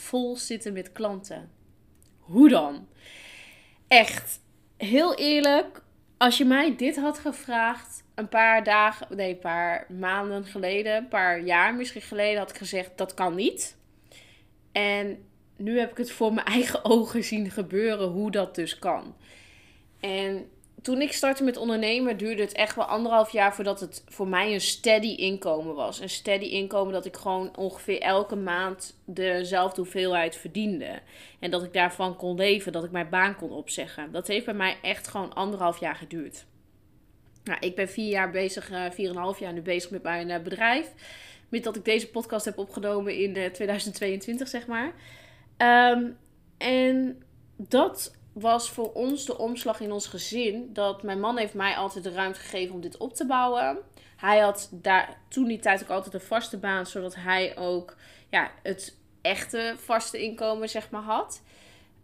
vol zitten met klanten? Hoe dan? Echt, heel eerlijk, als je mij dit had gevraagd een paar dagen, nee, een paar maanden geleden, een paar jaar misschien geleden, had ik gezegd dat kan niet. En nu heb ik het voor mijn eigen ogen zien gebeuren hoe dat dus kan. En toen ik startte met ondernemen, duurde het echt wel anderhalf jaar voordat het voor mij een steady inkomen was. Een steady inkomen dat ik gewoon ongeveer elke maand dezelfde hoeveelheid verdiende. En dat ik daarvan kon leven, dat ik mijn baan kon opzeggen. Dat heeft bij mij echt gewoon anderhalf jaar geduurd. Nou, ik ben vier jaar bezig, uh, vier en een half jaar nu bezig met mijn uh, bedrijf. Met dat ik deze podcast heb opgenomen in uh, 2022, zeg maar. Um, en dat was voor ons de omslag in ons gezin. Dat mijn man heeft mij altijd de ruimte gegeven om dit op te bouwen. Hij had daar toen die tijd ook altijd een vaste baan, zodat hij ook ja, het echte vaste inkomen zeg maar had.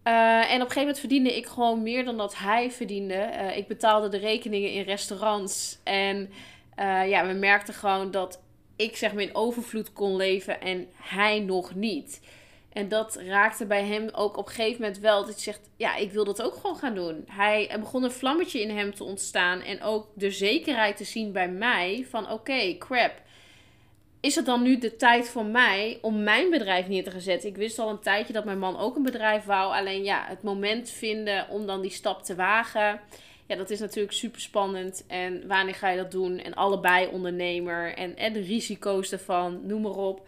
Uh, en op een gegeven moment verdiende ik gewoon meer dan dat hij verdiende. Uh, ik betaalde de rekeningen in restaurants. En uh, ja, we merkten gewoon dat ik zeg maar in overvloed kon leven en hij nog niet. En dat raakte bij hem ook op een gegeven moment wel. Dat hij zegt, ja, ik wil dat ook gewoon gaan doen. Hij, er begon een vlammetje in hem te ontstaan. En ook de zekerheid te zien bij mij van, oké, crap. Is het dan nu de tijd voor mij om mijn bedrijf neer te gaan zetten? Ik wist al een tijdje dat mijn man ook een bedrijf wou. Alleen ja, het moment vinden om dan die stap te wagen. Ja, dat is natuurlijk super spannend. En wanneer ga je dat doen? En allebei ondernemer. En, en de risico's ervan, noem maar op.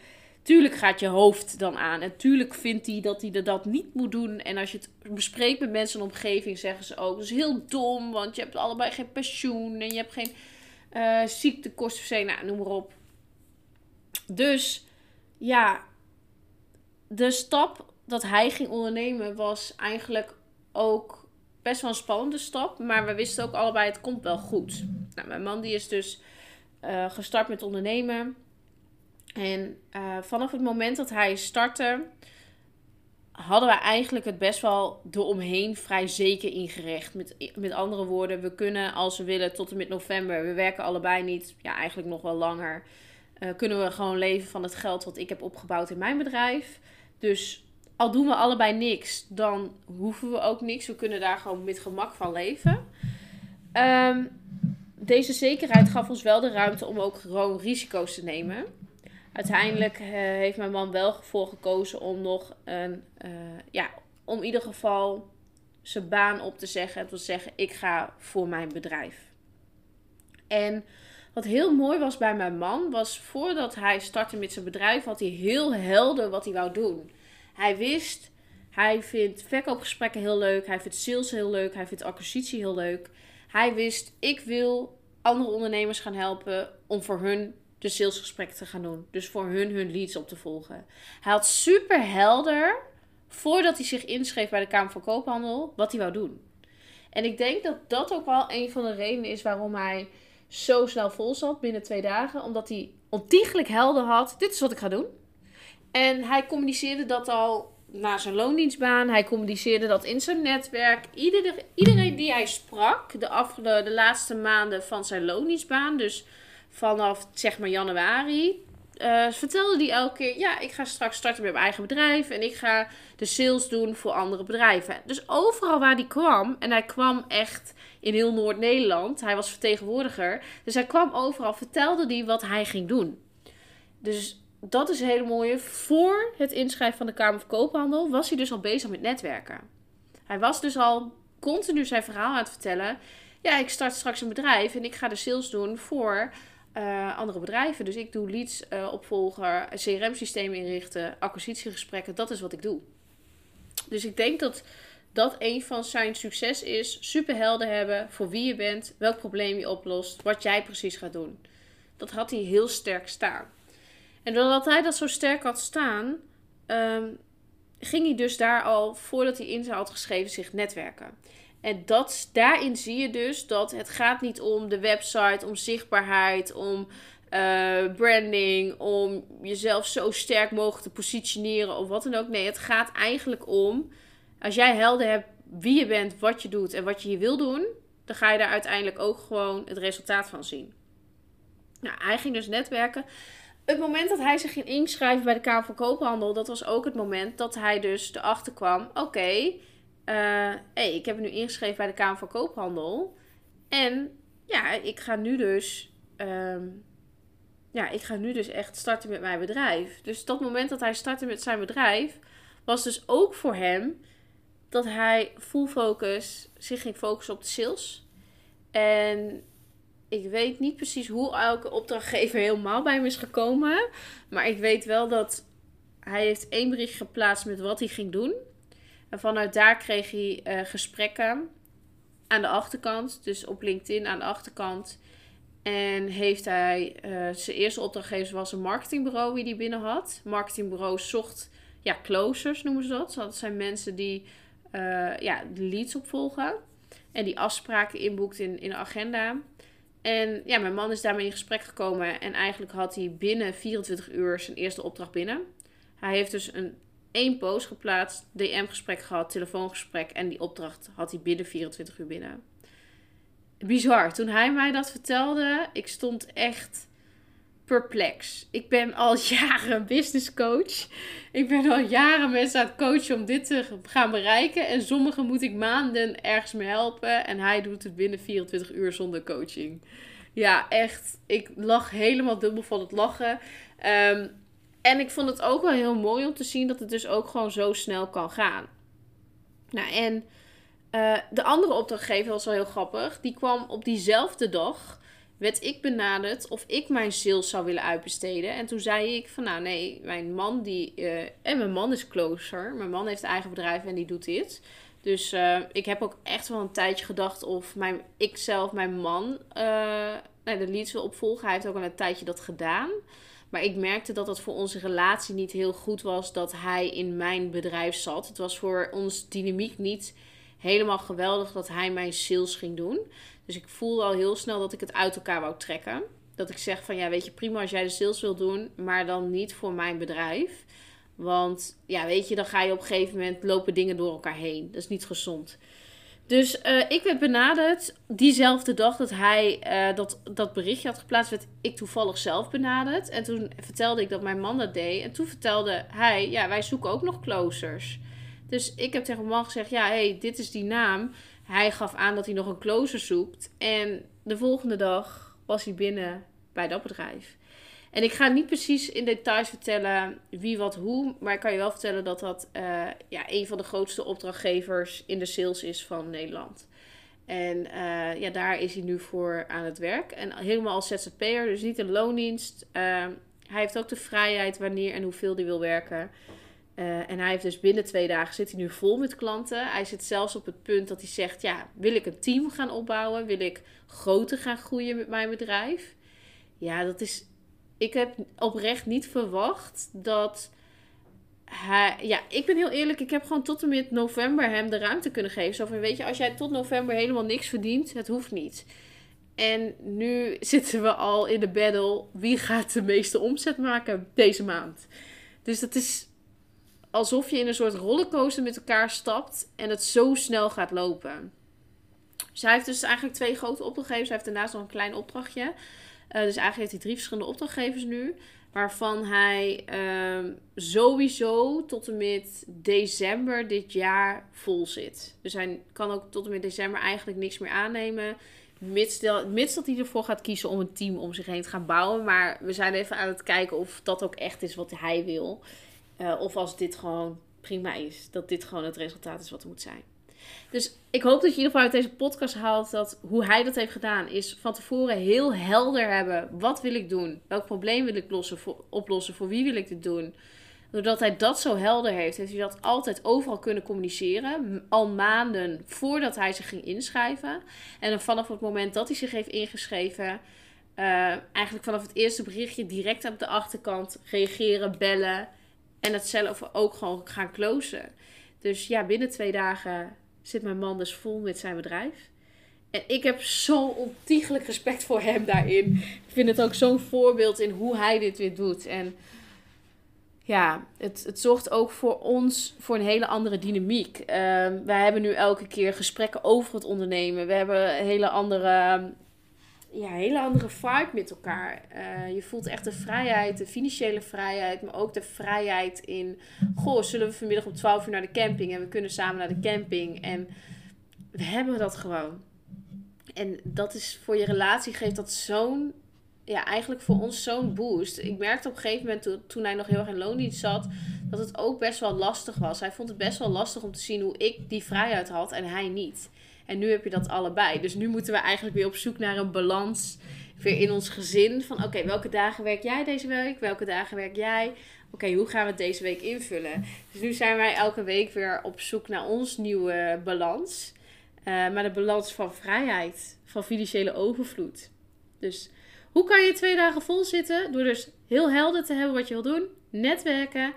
Tuurlijk gaat je hoofd dan aan. En tuurlijk vindt hij dat hij dat niet moet doen. En als je het bespreekt met mensen in omgeving, zeggen ze ook: dat is heel dom, want je hebt allebei geen pensioen en je hebt geen uh, nou, noem maar op. Dus ja, de stap dat hij ging ondernemen was eigenlijk ook best wel een spannende stap. Maar we wisten ook allebei: het komt wel goed. Nou, mijn man die is dus uh, gestart met ondernemen. En uh, vanaf het moment dat hij startte, hadden we eigenlijk het best wel eromheen vrij zeker ingericht. Met, met andere woorden, we kunnen als we willen tot en met november, we werken allebei niet, ja eigenlijk nog wel langer, uh, kunnen we gewoon leven van het geld wat ik heb opgebouwd in mijn bedrijf. Dus al doen we allebei niks, dan hoeven we ook niks. We kunnen daar gewoon met gemak van leven. Um, deze zekerheid gaf ons wel de ruimte om ook gewoon risico's te nemen uiteindelijk uh, heeft mijn man wel voor gekozen om nog een, uh, ja, om in ieder geval zijn baan op te zeggen. En te zeggen, ik ga voor mijn bedrijf. En wat heel mooi was bij mijn man, was voordat hij startte met zijn bedrijf, had hij heel helder wat hij wou doen. Hij wist, hij vindt verkoopgesprekken heel leuk, hij vindt sales heel leuk, hij vindt acquisitie heel leuk. Hij wist, ik wil andere ondernemers gaan helpen om voor hun de salesgesprekken te gaan doen. Dus voor hun hun leads op te volgen. Hij had super helder, voordat hij zich inschreef bij de Kamer van Koophandel, wat hij wou doen. En ik denk dat dat ook wel een van de redenen is waarom hij zo snel vol zat binnen twee dagen. Omdat hij ontiegelijk helder had, dit is wat ik ga doen. En hij communiceerde dat al na zijn loondienstbaan. Hij communiceerde dat in zijn netwerk. Iedereen, die hij sprak de, afgelopen de laatste maanden van zijn loondienstbaan. Dus vanaf zeg maar januari uh, vertelde hij elke keer: Ja, ik ga straks starten met mijn eigen bedrijf. En ik ga de sales doen voor andere bedrijven. Dus overal waar hij kwam, en hij kwam echt in heel Noord-Nederland. Hij was vertegenwoordiger. Dus hij kwam overal, vertelde hij wat hij ging doen. Dus dat is een hele mooie. Voor het inschrijven van de Kamer van Koophandel was hij dus al bezig met netwerken. Hij was dus al continu zijn verhaal aan het vertellen. Ja, ik start straks een bedrijf en ik ga de sales doen voor uh, andere bedrijven. Dus ik doe leads uh, opvolger, CRM-systeem inrichten, acquisitiegesprekken. Dat is wat ik doe. Dus ik denk dat dat een van zijn succes is. Super helder hebben voor wie je bent, welk probleem je oplost, wat jij precies gaat doen. Dat had hij heel sterk staan. En doordat hij dat zo sterk had staan, um, ging hij dus daar al, voordat hij in had geschreven, zich netwerken. En dat, daarin zie je dus dat het gaat niet om de website, om zichtbaarheid, om uh, branding, om jezelf zo sterk mogelijk te positioneren of wat dan ook. Nee, het gaat eigenlijk om, als jij helder hebt wie je bent, wat je doet en wat je hier wil doen, dan ga je daar uiteindelijk ook gewoon het resultaat van zien. Nou, hij ging dus netwerken. Het moment dat hij zich ging inschrijven bij de Kamer van Koophandel, dat was ook het moment dat hij dus erachter kwam: oké, uh, hey, ik heb me nu ingeschreven bij de Kamer van Koophandel. En ja, ik ga nu dus. Um, ja, ik ga nu dus echt starten met mijn bedrijf. Dus dat moment dat hij startte met zijn bedrijf, was dus ook voor hem dat hij full focus zich ging focussen op de sales. En ik weet niet precies hoe elke opdrachtgever helemaal bij hem is gekomen. Maar ik weet wel dat hij heeft één bericht geplaatst met wat hij ging doen. En vanuit daar kreeg hij uh, gesprekken aan de achterkant. Dus op LinkedIn aan de achterkant. En heeft hij, uh, zijn eerste opdrachtgever was een marketingbureau die hij binnen had. Marketingbureau zocht, ja, closers noemen ze dat. Dat zijn mensen die uh, ja, de leads opvolgen. En die afspraken inboekt in, in de agenda. En ja, mijn man is daarmee in gesprek gekomen. En eigenlijk had hij binnen 24 uur zijn eerste opdracht binnen. Hij heeft dus een één post geplaatst, DM-gesprek gehad, telefoongesprek. En die opdracht had hij binnen 24 uur binnen. Bizar. Toen hij mij dat vertelde, ik stond echt perplex. Ik ben al jaren business coach. Ik ben al jaren mensen aan het coachen om dit te gaan bereiken. En sommigen moet ik maanden ergens mee helpen. En hij doet het binnen 24 uur zonder coaching. Ja, echt. Ik lag helemaal dubbel van het lachen. Um, en ik vond het ook wel heel mooi om te zien dat het dus ook gewoon zo snel kan gaan. Nou, en uh, de andere opdrachtgever was wel heel grappig. Die kwam op diezelfde dag. Werd ik benaderd of ik mijn sales zou willen uitbesteden. En toen zei ik van nou nee, mijn man die. Uh, en mijn man is closer. Mijn man heeft eigen bedrijf en die doet dit. Dus uh, ik heb ook echt wel een tijdje gedacht of mijn, ik zelf mijn man de leads wil opvolgen. Hij heeft ook al een tijdje dat gedaan. Maar ik merkte dat het voor onze relatie niet heel goed was dat hij in mijn bedrijf zat. Het was voor ons dynamiek niet helemaal geweldig dat hij mijn sales ging doen. Dus ik voelde al heel snel dat ik het uit elkaar wou trekken. Dat ik zeg van ja, weet je, prima als jij de sales wil doen, maar dan niet voor mijn bedrijf. Want ja, weet je, dan ga je op een gegeven moment lopen dingen door elkaar heen. Dat is niet gezond. Dus uh, ik werd benaderd. Diezelfde dag dat hij uh, dat, dat berichtje had geplaatst, werd ik toevallig zelf benaderd. En toen vertelde ik dat mijn man dat deed. En toen vertelde hij, ja, wij zoeken ook nog closers. Dus ik heb tegen mijn man gezegd, ja, hey, dit is die naam. Hij gaf aan dat hij nog een closer zoekt. En de volgende dag was hij binnen bij dat bedrijf. En ik ga niet precies in details vertellen wie, wat, hoe. Maar ik kan je wel vertellen dat dat uh, ja, een van de grootste opdrachtgevers in de sales is van Nederland. En uh, ja, daar is hij nu voor aan het werk. En helemaal als ZZP'er, dus niet een loondienst. Uh, hij heeft ook de vrijheid wanneer en hoeveel hij wil werken. Uh, en hij heeft dus binnen twee dagen zit hij nu vol met klanten. Hij zit zelfs op het punt dat hij zegt: ja, wil ik een team gaan opbouwen? Wil ik groter gaan groeien met mijn bedrijf? Ja, dat is ik heb oprecht niet verwacht dat hij. Ja, ik ben heel eerlijk. Ik heb gewoon tot en met november hem de ruimte kunnen geven. Zo van: Weet je, als jij tot november helemaal niks verdient, het hoeft niet. En nu zitten we al in de battle. Wie gaat de meeste omzet maken deze maand? Dus dat is alsof je in een soort rollercoaster met elkaar stapt en het zo snel gaat lopen. Hij heeft dus eigenlijk twee grote opdrachtgevers. Hij heeft daarnaast nog een klein opdrachtje. Uh, dus eigenlijk heeft hij drie verschillende opdrachtgevers nu. Waarvan hij uh, sowieso tot en met december dit jaar vol zit. Dus hij kan ook tot en met december eigenlijk niks meer aannemen. Mits, dat hij ervoor gaat kiezen om een team om zich heen te gaan bouwen. Maar we zijn even aan het kijken of dat ook echt is wat hij wil. Uh, of als dit gewoon prima is. Dat dit gewoon het resultaat is wat er moet zijn. Dus ik hoop dat je in ieder geval uit deze podcast haalt dat hoe hij dat heeft gedaan, is van tevoren heel helder hebben. Wat wil ik doen? Welk probleem wil ik lossen, voor, oplossen? Voor wie wil ik dit doen? Doordat hij dat zo helder heeft, heeft hij dat altijd overal kunnen communiceren. Al maanden voordat hij zich ging inschrijven. En dan vanaf het moment dat hij zich heeft ingeschreven, uh, eigenlijk vanaf het eerste berichtje direct op de achterkant reageren, bellen En het zelf ook gewoon gaan closen. Dus ja, binnen twee dagen zit mijn man dus vol met zijn bedrijf. En ik heb zo ontiegelijk respect voor hem daarin. Ik vind het ook zo'n voorbeeld in hoe hij dit weer doet. En ja, het, het zorgt ook voor ons voor een hele andere dynamiek. Uh, wij hebben nu elke keer gesprekken over het ondernemen. We hebben hele andere, ja, hele andere vibe met elkaar. Uh, je voelt echt de vrijheid, de financiële vrijheid, maar ook de vrijheid in... Goh, zullen we vanmiddag om 12 uur naar de camping en we kunnen samen naar de camping. En we hebben dat gewoon. En dat is voor je relatie geeft dat zo'n ja, eigenlijk voor ons zo'n boost. Ik merkte op een gegeven moment toen, toen hij nog heel erg in loondienst zat, dat het ook best wel lastig was. Hij vond het best wel lastig om te zien hoe ik die vrijheid had en hij niet. En nu heb je dat allebei. Dus nu moeten we eigenlijk weer op zoek naar een balans. Weer in ons gezin. Van oké, welke dagen werk jij deze week? Welke dagen werk jij? Oké, hoe gaan we het deze week invullen? Dus nu zijn wij elke week weer op zoek naar ons nieuwe balans. Uh, maar de balans van vrijheid, van financiële overvloed. Dus hoe kan je twee dagen vol zitten? Door dus heel helder te hebben wat je wil doen, netwerken.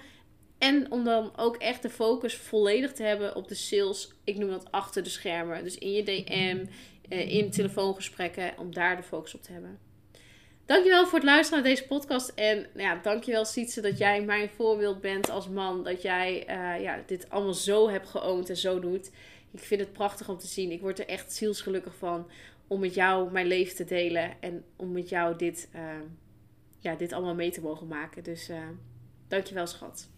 En om dan ook echt de focus volledig te hebben op de sales. Ik noem dat achter de schermen. Dus in je DM, eh, in telefoongesprekken. Om daar de focus op te hebben. Dankjewel voor het luisteren naar deze podcast. En ja, dankjewel Sietse dat jij mijn voorbeeld bent als man. Dat jij uh, ja, dit allemaal zo hebt geoond en zo doet. Ik vind het prachtig om te zien. Ik word er echt zielsgelukkig van om met jou mijn leven te delen en om met jou dit, uh, ja, dit allemaal mee te mogen maken. Dus uh, dankjewel schat.